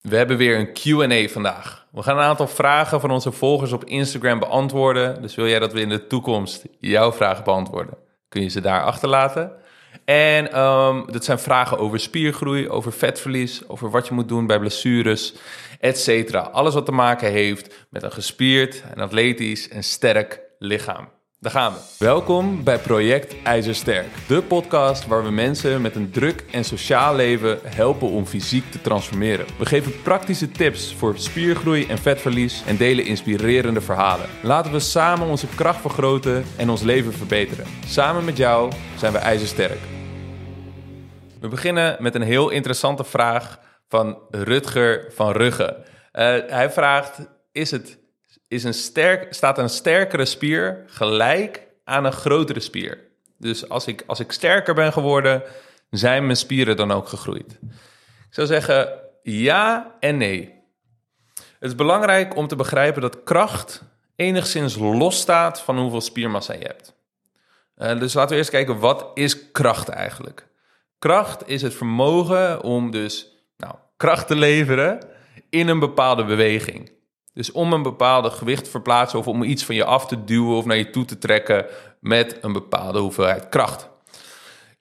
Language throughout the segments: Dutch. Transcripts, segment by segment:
We hebben weer een QA vandaag. We gaan een aantal vragen van onze volgers op Instagram beantwoorden. Dus wil jij dat we in de toekomst jouw vragen beantwoorden, kun je ze daar achterlaten. En um, dat zijn vragen over spiergroei, over vetverlies, over wat je moet doen bij blessures, etc. Alles wat te maken heeft met een gespierd, en atletisch en sterk lichaam. Daar gaan we. Welkom bij Project IJzersterk, de podcast waar we mensen met een druk en sociaal leven helpen om fysiek te transformeren. We geven praktische tips voor spiergroei en vetverlies en delen inspirerende verhalen. Laten we samen onze kracht vergroten en ons leven verbeteren. Samen met jou zijn we IJzersterk. We beginnen met een heel interessante vraag van Rutger van Rugge. Uh, hij vraagt: Is het is een sterk, staat een sterkere spier gelijk aan een grotere spier. Dus als ik, als ik sterker ben geworden, zijn mijn spieren dan ook gegroeid? Ik zou zeggen ja en nee. Het is belangrijk om te begrijpen dat kracht enigszins losstaat van hoeveel spiermassa je hebt. Uh, dus laten we eerst kijken, wat is kracht eigenlijk? Kracht is het vermogen om dus nou, kracht te leveren in een bepaalde beweging. Dus om een bepaalde gewicht te verplaatsen of om iets van je af te duwen of naar je toe te trekken met een bepaalde hoeveelheid kracht.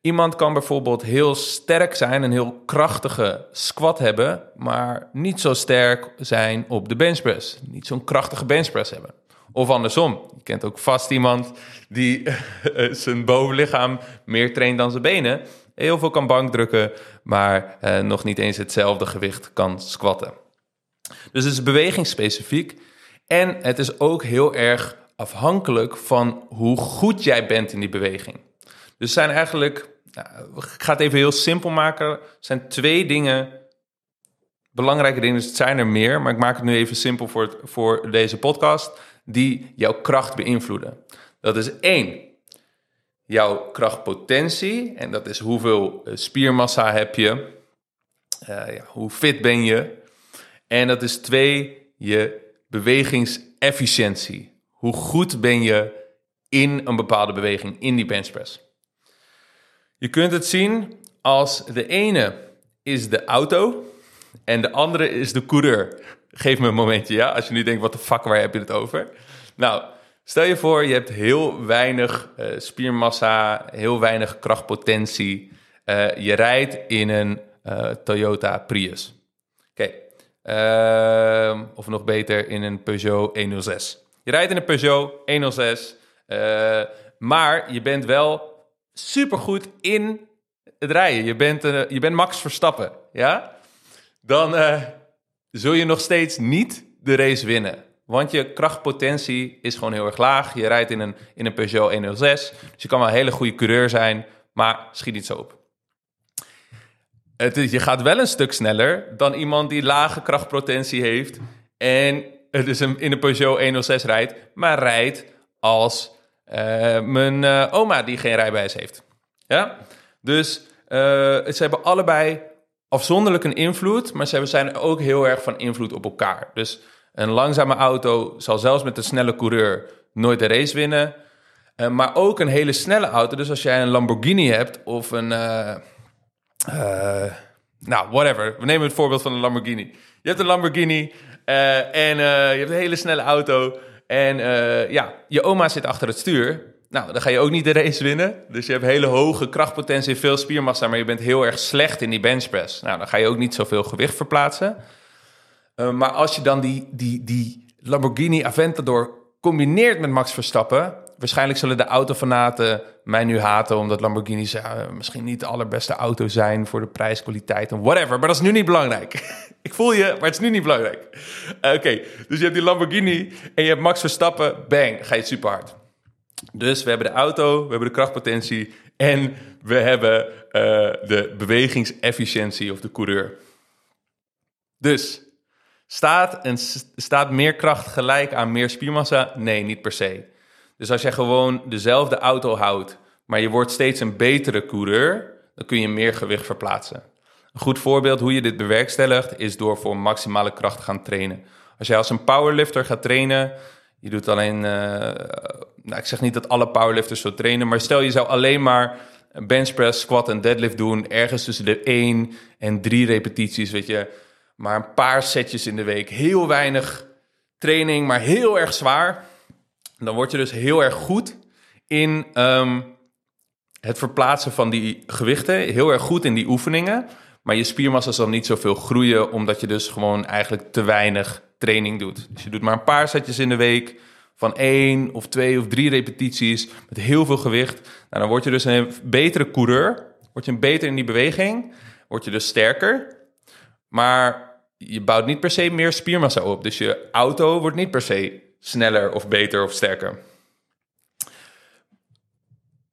Iemand kan bijvoorbeeld heel sterk zijn, een heel krachtige squat hebben, maar niet zo sterk zijn op de benchpress. Niet zo'n krachtige benchpress hebben. Of andersom, je kent ook vast iemand die zijn bovenlichaam meer traint dan zijn benen. Heel veel kan bankdrukken, maar eh, nog niet eens hetzelfde gewicht kan squatten. Dus het is bewegingsspecifiek. En het is ook heel erg afhankelijk van hoe goed jij bent in die beweging. Dus zijn eigenlijk, nou, ik ga het even heel simpel maken, zijn twee dingen, belangrijke dingen, dus het zijn er meer, maar ik maak het nu even simpel voor, voor deze podcast, die jouw kracht beïnvloeden. Dat is één, jouw krachtpotentie, en dat is hoeveel eh, spiermassa heb je, uh, ja, hoe fit ben je, en dat is twee, je bewegingsefficiëntie. Hoe goed ben je in een bepaalde beweging, in die benchpress? Je kunt het zien als de ene is de auto en de andere is de coureur. Geef me een momentje, ja? Als je nu denkt, wat de fuck, waar heb je het over? Nou, stel je voor, je hebt heel weinig uh, spiermassa, heel weinig krachtpotentie. Uh, je rijdt in een uh, Toyota Prius. Oké, Uh, of nog beter in een Peugeot 106. Je rijdt in een Peugeot 106, uh, maar je bent wel supergoed in het rijden. Je bent, uh, je bent Max Verstappen, ja? Dan eh, zul je nog steeds niet de race winnen. Want je krachtpotentie is gewoon heel erg laag. Je rijdt in een, in een Peugeot 106, dus je kan wel een hele goede coureur zijn, maar schiet niet zo op. Je gaat wel een stuk sneller dan iemand die lage krachtpotentie heeft en het is een, in een Peugeot 106 rijdt, maar rijdt als uh, mijn uh, oma die geen rijbewijs heeft. Ja? Dus uh, ze hebben allebei afzonderlijk een invloed, maar ze zijn ook heel erg van invloed op elkaar. Dus een langzame auto zal zelfs met een snelle coureur nooit de race winnen. maar ook een hele snelle auto. Dus als jij een Lamborghini hebt of een nou, whatever. We nemen het voorbeeld van een Lamborghini. Je hebt een Lamborghini uh, en uh, je hebt een hele snelle auto. En ja, je oma zit achter het stuur. Nou, dan ga je ook niet de race winnen. Dus je hebt hele hoge krachtpotentie, veel spiermassa, maar je bent heel erg slecht in die benchpress. Nou, dan ga je ook niet zoveel gewicht verplaatsen. maar als je dan die, die, die Lamborghini Aventador combineert met Max Verstappen, waarschijnlijk zullen de autofanaten mij nu haten... omdat Lamborghinis uh, misschien niet de allerbeste auto zijn... voor de prijskwaliteit en whatever. Maar dat is nu niet belangrijk. ik voel je, maar het is nu niet belangrijk. Uh, Oké, dus je hebt die Lamborghini en je hebt Max Verstappen. Bang, ga je super hard. Dus we hebben de auto, we hebben de krachtpotentie... en we hebben uh, de bewegingsefficiëntie of de coureur. Dus... Staat, en staat meer kracht gelijk aan meer spiermassa? Nee, niet per se. Dus als jij gewoon dezelfde auto houdt, maar je wordt steeds een betere coureur, dan kun je meer gewicht verplaatsen. Een goed voorbeeld hoe je dit bewerkstelligt is door voor maximale kracht te gaan trainen. Als jij als een powerlifter gaat trainen, je doet alleen, uh, nou, ik zeg niet dat alle powerlifters zo trainen, maar stel je zou alleen maar bench press, squat en deadlift doen, ergens tussen de 1 en 3 repetities, weet je. maar een paar setjes in de week. Heel weinig training, maar heel erg zwaar. Dan word je dus heel erg goed in ehm, het verplaatsen van die gewichten. Heel erg goed in die oefeningen. Maar je spiermassa zal niet zoveel groeien, omdat je dus gewoon eigenlijk te weinig training doet. Dus je doet maar een paar setjes in de week van één of twee of drie repetities met heel veel gewicht. Nou, dan word je dus een betere coureur. Word je beter in die beweging. Word je dus sterker. Maar je bouwt niet per se meer spiermassa op. Dus je auto wordt niet per se sneller of beter of sterker.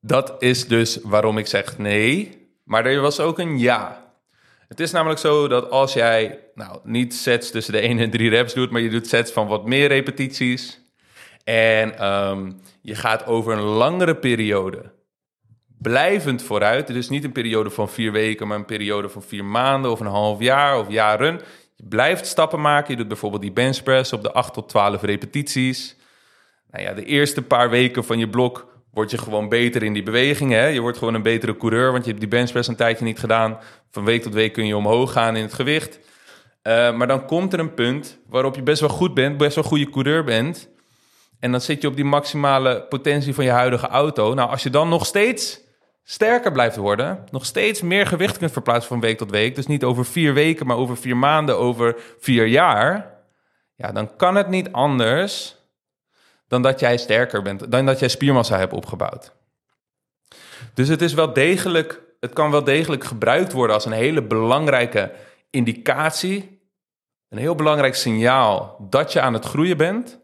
Dat is dus waarom ik zeg nee. Maar er was ook een ja. Het is namelijk zo dat als jij nou, niet sets tussen de 1 en 3 reps doet, maar je doet sets van wat meer repetities. En um, je gaat over een langere periode blijvend vooruit. Dus niet een periode van vier weken, maar een periode van vier maanden of een half jaar of jaren. Je blijft stappen maken. Je doet bijvoorbeeld die bench press op de 8 tot 12 repetities. Nou ja, de eerste paar weken van je blok word je gewoon beter in die bewegingen. Je wordt gewoon een betere coureur, want je hebt die benchpress een tijdje niet gedaan. Van week tot week kun je omhoog gaan in het gewicht. Uh, maar dan komt er een punt waarop je best wel goed bent, best wel goede coureur bent. En dan zit je op die maximale potentie van je huidige auto. Nou, als je dan nog steeds sterker blijft worden, nog steeds meer gewicht kunt verplaatsen van week tot week, dus niet over vier weken, maar over vier maanden, over vier jaar, ja, dan kan het niet anders dan dat jij sterker bent, dan dat jij spiermassa hebt opgebouwd. Dus het is wel degelijk, het kan wel degelijk gebruikt worden als een hele belangrijke indicatie, een heel belangrijk signaal dat je aan het groeien bent.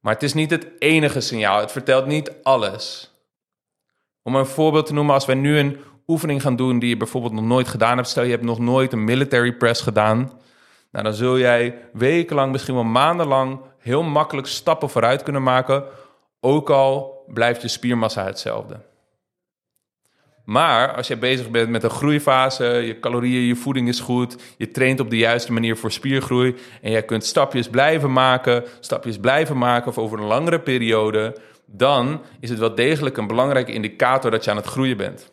Maar het is niet het enige signaal. Het vertelt niet alles. Om een voorbeeld te noemen, als wij nu een oefening gaan doen die je bijvoorbeeld nog nooit gedaan hebt. Stel je hebt nog nooit een military press gedaan. Nou, dan zul jij wekenlang, misschien wel maandenlang, heel makkelijk stappen vooruit kunnen maken. Ook al blijft je spiermassa hetzelfde. Maar als je bezig bent met een groeifase, je calorieën, je voeding is goed, je traint op de juiste manier voor spiergroei en jij kunt stapjes blijven maken, stapjes blijven maken of over een langere periode, dan is het wel degelijk een belangrijke indicator dat je aan het groeien bent.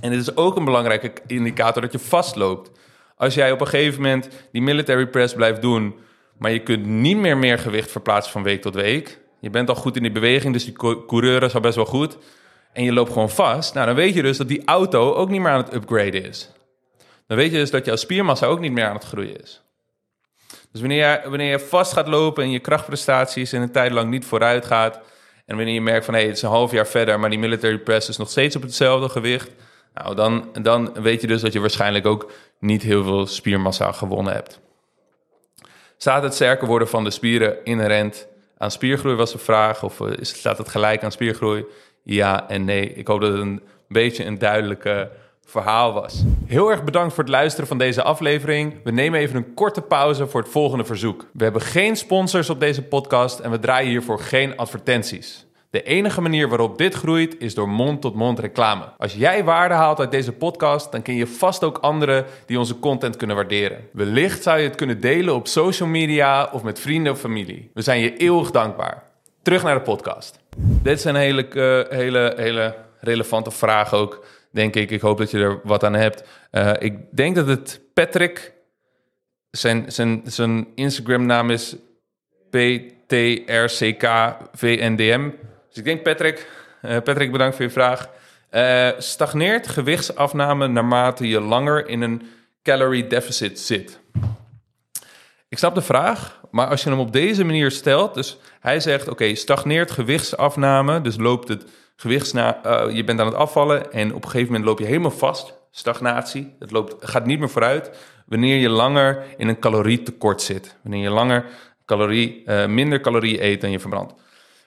En het is ook een belangrijke indicator dat je vastloopt. Als jij op een gegeven moment die military press blijft doen, maar je kunt niet meer meer gewicht verplaatsen van week tot week. Je bent al goed in die beweging, dus die coureur is al best wel goed. En je loopt gewoon vast. Nou, dan weet je dus dat die auto ook niet meer aan het upgraden is. Dan weet je dus dat jouw spiermassa ook niet meer aan het groeien is. Dus wanneer je, wanneer je vast gaat lopen en je krachtprestaties in een tijd lang niet vooruit gaat. En wanneer je merkt van hey, het is een half jaar verder, maar die military press is nog steeds op hetzelfde gewicht. Nou, dan, dan weet je dus dat je waarschijnlijk ook niet heel veel spiermassa gewonnen hebt. Staat het sterker worden van de spieren inherent aan spiergroei, was de vraag. Of uh, staat het gelijk aan spiergroei? Ja en nee. Ik hoop dat het een beetje een duidelijke verhaal was. Heel erg bedankt voor het luisteren van deze aflevering. We nemen even een korte pauze voor het volgende verzoek. We hebben geen sponsors op deze podcast en we draaien hiervoor geen advertenties. De enige manier waarop dit groeit is door mond-tot-mond reclame. Als jij waarde haalt uit deze podcast, dan ken je vast ook anderen die onze content kunnen waarderen. Wellicht zou je het kunnen delen op social media of met vrienden of familie. We zijn je eeuwig dankbaar. Terug naar de podcast. Dit is een hele, uh, hele, hele relevante vraag ook, denk ik. Ik hoop dat je er wat aan hebt. Uh, ik denk dat het Patrick, zijn, zijn, zijn Instagram-naam is PTRCKVNDM. Dus ik denk Patrick, uh, Patrick bedankt voor je vraag. Uh, stagneert gewichtsafname naarmate je langer in een calorie deficit zit? Ik snap de vraag, maar als je hem op deze manier stelt, dus hij zegt: oké, stagneert gewichtsafname, dus loopt het gewicht naar, uh, je bent aan het afvallen en op een gegeven moment loop je helemaal vast, stagnatie, het loopt, gaat niet meer vooruit, wanneer je langer in een calorietekort zit, wanneer je langer calorie, uh, minder calorieën eet dan je verbrandt.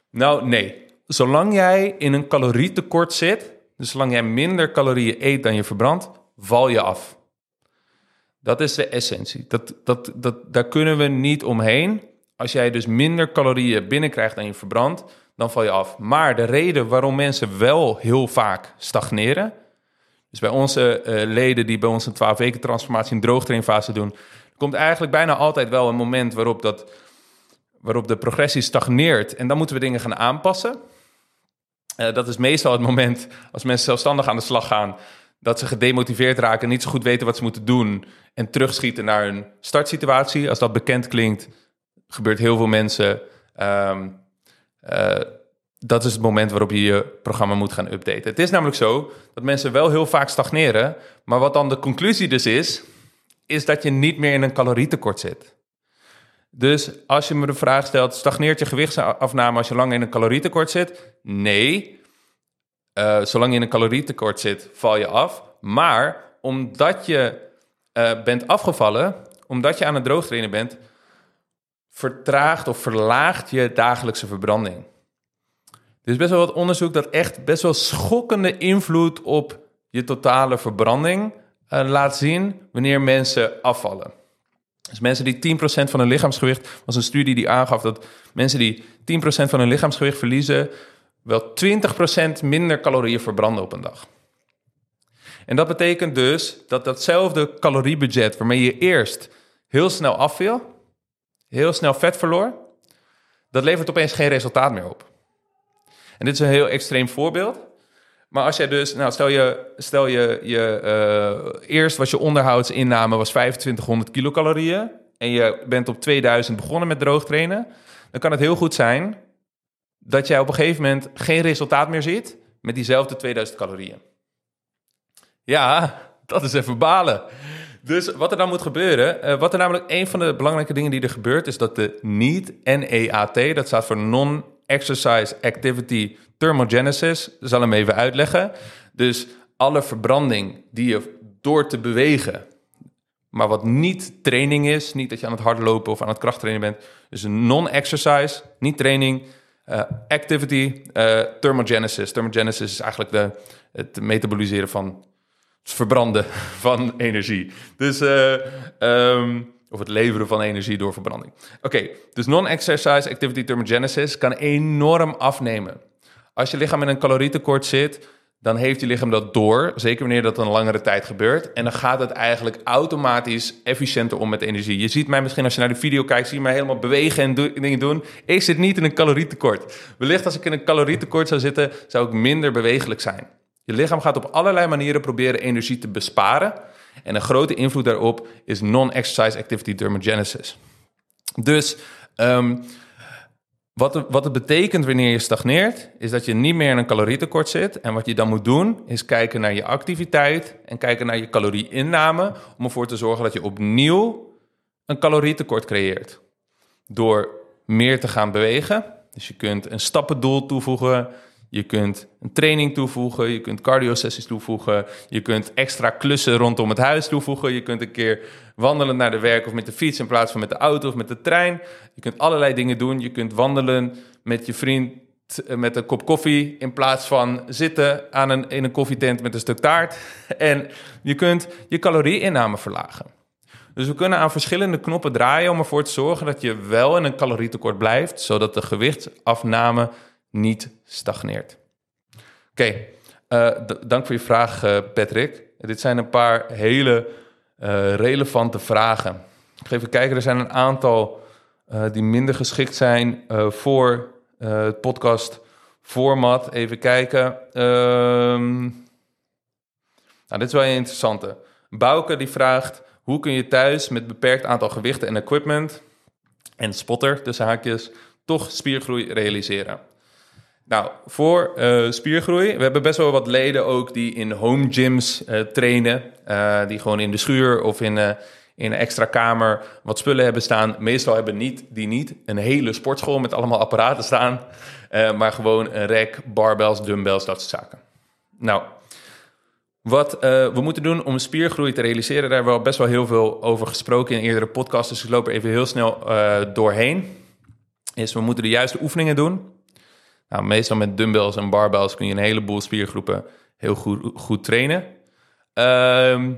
Nou, nee. Zolang jij in een calorietekort zit, dus zolang jij minder calorieën eet dan je verbrandt, val je af. Dat is de essentie. Dat, dat, dat, daar kunnen we niet omheen. Als jij dus minder calorieën binnenkrijgt dan je verbrandt, dan val je af. Maar de reden waarom mensen wel heel vaak stagneren, dus bij onze uh, leden die bij ons een 12 weken transformatie in droogtrainfase doen, komt eigenlijk bijna altijd wel een moment waarop, dat, waarop de progressie stagneert. En dan moeten we dingen gaan aanpassen. Uh, dat is meestal het moment als mensen zelfstandig aan de slag gaan, dat ze gedemotiveerd raken, niet zo goed weten wat ze moeten doen en terugschieten naar hun startsituatie. Als dat bekend klinkt, gebeurt heel veel mensen. Ehm, eh, dat is het moment waarop je je programma moet gaan updaten. Het is namelijk zo dat mensen wel heel vaak stagneren, maar wat dan de conclusie dus is, is dat je niet meer in een calorietekort zit. Dus als je me de vraag stelt, stagneert je gewichtsafname als je lang in een calorietekort zit? Nee. Uh, zolang je in een calorietekort zit, val je af. Maar omdat je uh, bent afgevallen, omdat je aan het droogtrainen bent, vertraagt of verlaagt je dagelijkse verbranding. Er is best wel wat onderzoek dat echt best wel schokkende invloed op je totale verbranding uh, laat zien wanneer mensen afvallen. Dus mensen die 10% van hun lichaamsgewicht, was een studie die aangaf dat mensen die 10% van hun lichaamsgewicht verliezen, wel 20% minder calorieën verbranden op een dag. En dat betekent dus dat datzelfde caloriebudget waarmee je eerst heel snel afviel, heel snel vet verloor, dat levert opeens geen resultaat meer op. En dit is een heel extreem voorbeeld. Maar als jij dus, nou stel je, stel je, je uh, eerst was je onderhoudsinname was 2500 kilocalorieën en je bent op 2000 begonnen met droogtrainen, dan kan het heel goed zijn dat jij op een gegeven moment geen resultaat meer ziet met diezelfde 2000 calorieën. Ja, dat is even balen. Dus wat er dan moet gebeuren, uh, wat er namelijk een van de belangrijke dingen die er gebeurt, is dat de NEAT, N-E-A-T, dat staat voor Non-Exercise Activity Thermogenesis, zal hem even uitleggen. Dus alle verbranding die je door te bewegen, maar wat niet training is, niet dat je aan het hardlopen of aan het krachttrainen bent, dus een non-exercise, niet training, uh, activity, uh, thermogenesis. Thermogenesis is eigenlijk de, het metaboliseren van verbranden van energie. Dus, uh, um, of het leveren van energie door verbranding. Oké, dus non-exercise activity thermogenesis kan enorm afnemen. Als je lichaam in een calorietekort zit, dan heeft je lichaam dat door. Zeker wanneer dat een langere tijd gebeurt. En dan gaat het eigenlijk automatisch efficiënter om met energie. Je ziet mij misschien als je naar de video kijkt, zie je mij helemaal bewegen en dingen doen. Ik zit niet in een calorietekort. Wellicht als ik in een calorietekort zou zitten, zou ik minder bewegelijk zijn. Je lichaam gaat op allerlei manieren proberen energie te besparen. En een grote invloed daarop is non-exercise activity thermogenesis. Dus um, wat, wat het betekent wanneer je stagneert, is dat je niet meer in een calorietekort zit. En wat je dan moet doen, is kijken naar je activiteit en kijken naar je calorieinname. Om ervoor te zorgen dat je opnieuw een calorietekort creëert. Door meer te gaan bewegen. Dus je kunt een stappendoel toevoegen. Je kunt een training toevoegen, je kunt cardio-sessies toevoegen, je kunt extra klussen rondom het huis toevoegen, je kunt een keer wandelen naar de werk of met de fiets in plaats van met de auto of met de trein. Je kunt allerlei dingen doen. Je kunt wandelen met je vriend eh, met een kop koffie in plaats van zitten aan een, in een koffietent met een stuk taart. En je kunt je calorieinname verlagen. Dus we kunnen aan verschillende knoppen draaien om ervoor te zorgen dat je wel in een calorietekort blijft, zodat de gewichtsafname niet stagneert. Oké, eh, dank voor je vraag, uh, Patrick. Dit zijn een paar hele uh, relevante vragen. Ik ga even kijken, er zijn een aantal die minder geschikt zijn voor het podcast format. Even kijken. Ehm, nou, dit is wel een interessante. Bouke die vraagt, hoe kun je thuis met beperkt aantal gewichten en equipment en spotter tussen haakjes toch spiergroei realiseren? Nou, voor uh, spiergroei, we hebben best wel wat leden ook die in home gyms uh, trainen. Uh, die gewoon in de schuur of in, in een extra kamer wat spullen hebben staan. Meestal hebben niet, die niet een hele sportschool met allemaal apparaten staan. maar gewoon een rek, barbells, dumbbells, dat soort zaken. Nou, wat we moeten doen om spiergroei te realiseren, daar hebben we al best wel heel veel over gesproken in eerdere podcasts. Dus ik loop er even heel snel doorheen. Is we moeten de juiste oefeningen doen. Nou, meestal met dumbbells en barbells kun je een heleboel spiergroepen heel goed, goed trainen. Ehm,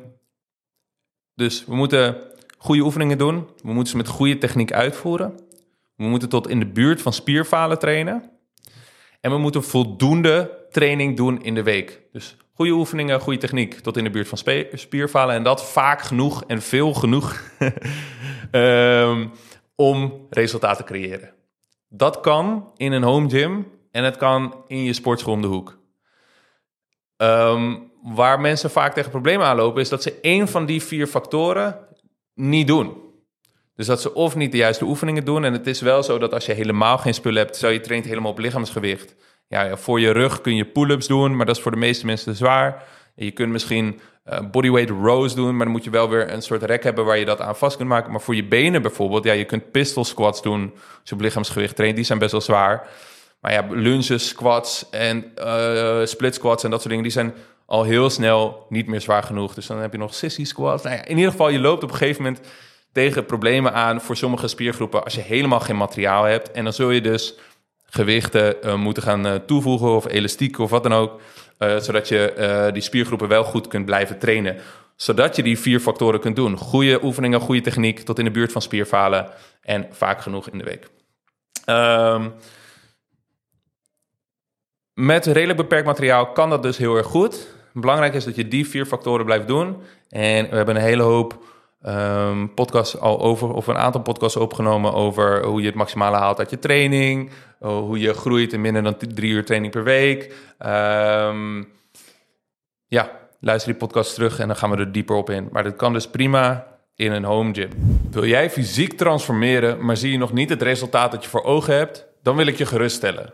dus we moeten goede oefeningen doen. We moeten ze met goede techniek uitvoeren. We moeten tot in de buurt van spierfalen trainen. En we moeten voldoende training doen in de week. Dus goede oefeningen, goede techniek tot in de buurt van spierfalen. En dat vaak genoeg en veel genoeg um, om resultaten te creëren. Dat kan in een home gym en het kan in je sportschool om de hoek. Um, waar mensen vaak tegen problemen aanlopen, is dat ze één van die vier factoren niet doen. Dus dat ze of niet de juiste oefeningen doen. En het is wel zo dat als je helemaal geen spullen hebt, zou je traint helemaal op lichaamsgewicht. Ja, voor je rug kun je pull-ups doen, maar dat is voor de meeste mensen zwaar. Je kunt misschien uh, bodyweight rows doen, maar dan moet je wel weer een soort rek hebben waar je dat aan vast kunt maken. Maar voor je benen bijvoorbeeld, ja, je kunt pistol squats doen als je op lichaamsgewicht traint. Die zijn best wel zwaar. Maar ja, lunges, squats en uh, split squats en dat soort dingen, die zijn al heel snel niet meer zwaar genoeg. Dus dan heb je nog sissy squats. Nou ja, in ieder geval, je loopt op een gegeven moment tegen problemen aan voor sommige spiergroepen als je helemaal geen materiaal hebt. En dan zul je dus gewichten uh, moeten gaan uh, toevoegen of elastiek of wat dan ook. Zodat je die spiergroepen wel goed kunt blijven trainen. Zodat je die vier factoren kunt doen. Goede oefeningen, goede techniek, tot in de buurt van spierfalen en vaak genoeg in de week. Um, met redelijk beperkt materiaal kan dat dus heel erg goed. Belangrijk is dat je die vier factoren blijft doen. En we hebben een hele hoop um, podcasts al over, of een aantal podcasts opgenomen over hoe je het maximale haalt uit je training. Hoe je groeit in minder dan drie uur training per week. Um, ja, luister die podcast terug en dan gaan we er dieper op in. Maar dat kan dus prima in een home gym. Wil jij fysiek transformeren, maar zie je nog niet het resultaat dat je voor ogen hebt? Dan wil ik je geruststellen.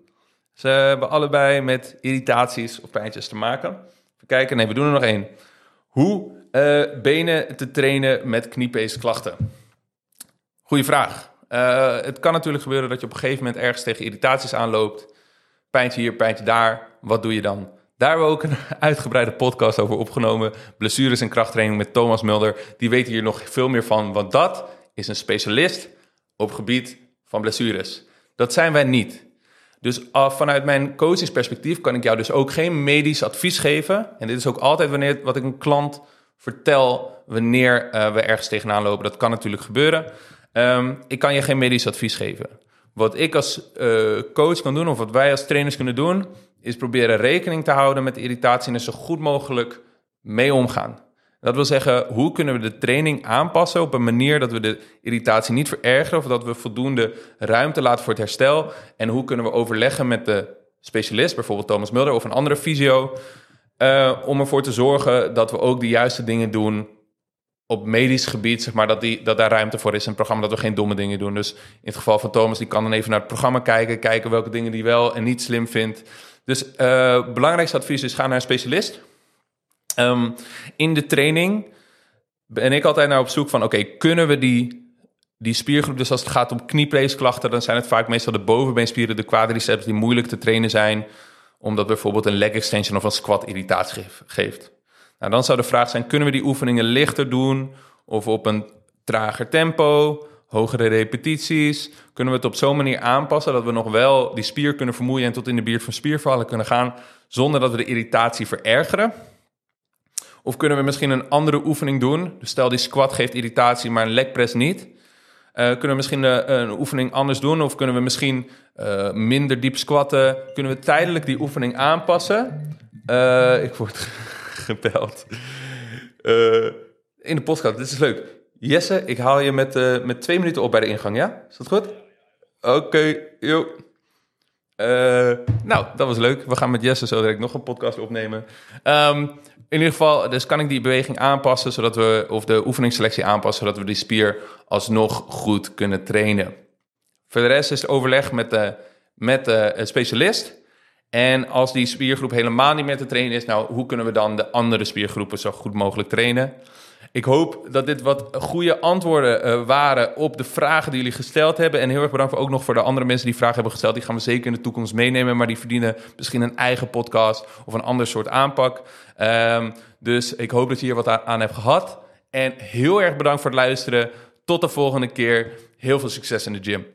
Ze hebben allebei met irritaties of pijntjes te maken. Even kijken, nee, we doen er nog één. Hoe uh, benen te trainen met kniepeesklachten? Goeie vraag. Uh, het kan natuurlijk gebeuren dat je op een gegeven moment ergens tegen irritaties aanloopt. Pijntje hier, pijntje daar. Wat doe je dan? Daar hebben we ook een uitgebreide podcast over opgenomen. Blessures en krachttraining met Thomas Mulder. Die weet hier nog veel meer van, want dat is een specialist op gebied van blessures. Dat zijn wij niet. Dus uh, vanuit mijn coachingsperspectief kan ik jou dus ook geen medisch advies geven. En dit is ook altijd wanneer wat ik een klant vertel wanneer uh, we ergens tegenaan lopen. Dat kan natuurlijk gebeuren. Um, ik kan je geen medisch advies geven. Wat ik als uh, coach kan doen, of wat wij als trainers kunnen doen, is proberen rekening te houden met irritatie en er zo goed mogelijk mee omgaan. Dat wil zeggen, hoe kunnen we de training aanpassen op een manier dat we de irritatie niet verergeren of dat we voldoende ruimte laten voor het herstel? En hoe kunnen we overleggen met de specialist, bijvoorbeeld Thomas Mulder of een andere fysio, uh, om ervoor te zorgen dat we ook de juiste dingen doen op medisch gebied, zeg maar, dat, die, dat daar ruimte voor is het programma, dat we geen domme dingen doen. Dus in het geval van Thomas, die kan dan even naar het programma kijken, kijken welke dingen die wel en niet slim vindt. Dus uh, belangrijkste advies is, ga naar een specialist. Um, in de training ben ik altijd naar op zoek van... oké, kunnen we die, die spiergroep... dus als het gaat om kniepeesklachten... dan zijn het vaak meestal de bovenbeenspieren, de quadriceps... die moeilijk te trainen zijn... omdat bijvoorbeeld een leg extension of een squat irritatie geeft. Nou, dan zou de vraag zijn... kunnen we die oefeningen lichter doen... of op een trager tempo hogere repetities? Kunnen we het op zo'n manier aanpassen dat we nog wel die spier kunnen vermoeien en tot in de buurt van spiervallen kunnen gaan, zonder dat we de irritatie verergeren? Of kunnen we misschien een andere oefening doen? Dus stel die squat geeft irritatie, maar een leg press niet. Uh, kunnen we misschien uh, een oefening anders doen? Of kunnen we misschien uh, minder diep squatten? Kunnen we tijdelijk die oefening aanpassen? ik word gebeld. in de podcast, dit is leuk. Jesse, ik haal je met, met twee minuten op bij de ingang, ja? Is dat goed? Oké, okay, joh. nou, dat was leuk. We gaan met Jesse zo direct nog een podcast opnemen. Um, in ieder geval, dus kan ik die beweging aanpassen, zodat we, of de oefeningsselectie aanpassen, zodat we die spier alsnog goed kunnen trainen. Voor de rest is het overleg met de, met de specialist. En als die spiergroep helemaal niet meer te trainen is, nou, hoe kunnen we dan de andere spiergroepen zo goed mogelijk trainen? Ik hoop dat dit wat goede antwoorden uh, waren op de vragen die jullie gesteld hebben. En heel erg bedankt ook nog voor de andere mensen die vragen hebben gesteld. Die gaan we zeker in de toekomst meenemen. Maar die verdienen misschien een eigen podcast of een ander soort aanpak. Um, dus ik hoop dat je hier wat aan hebt gehad. En heel erg bedankt voor het luisteren. Tot de volgende keer. Heel veel succes in de gym.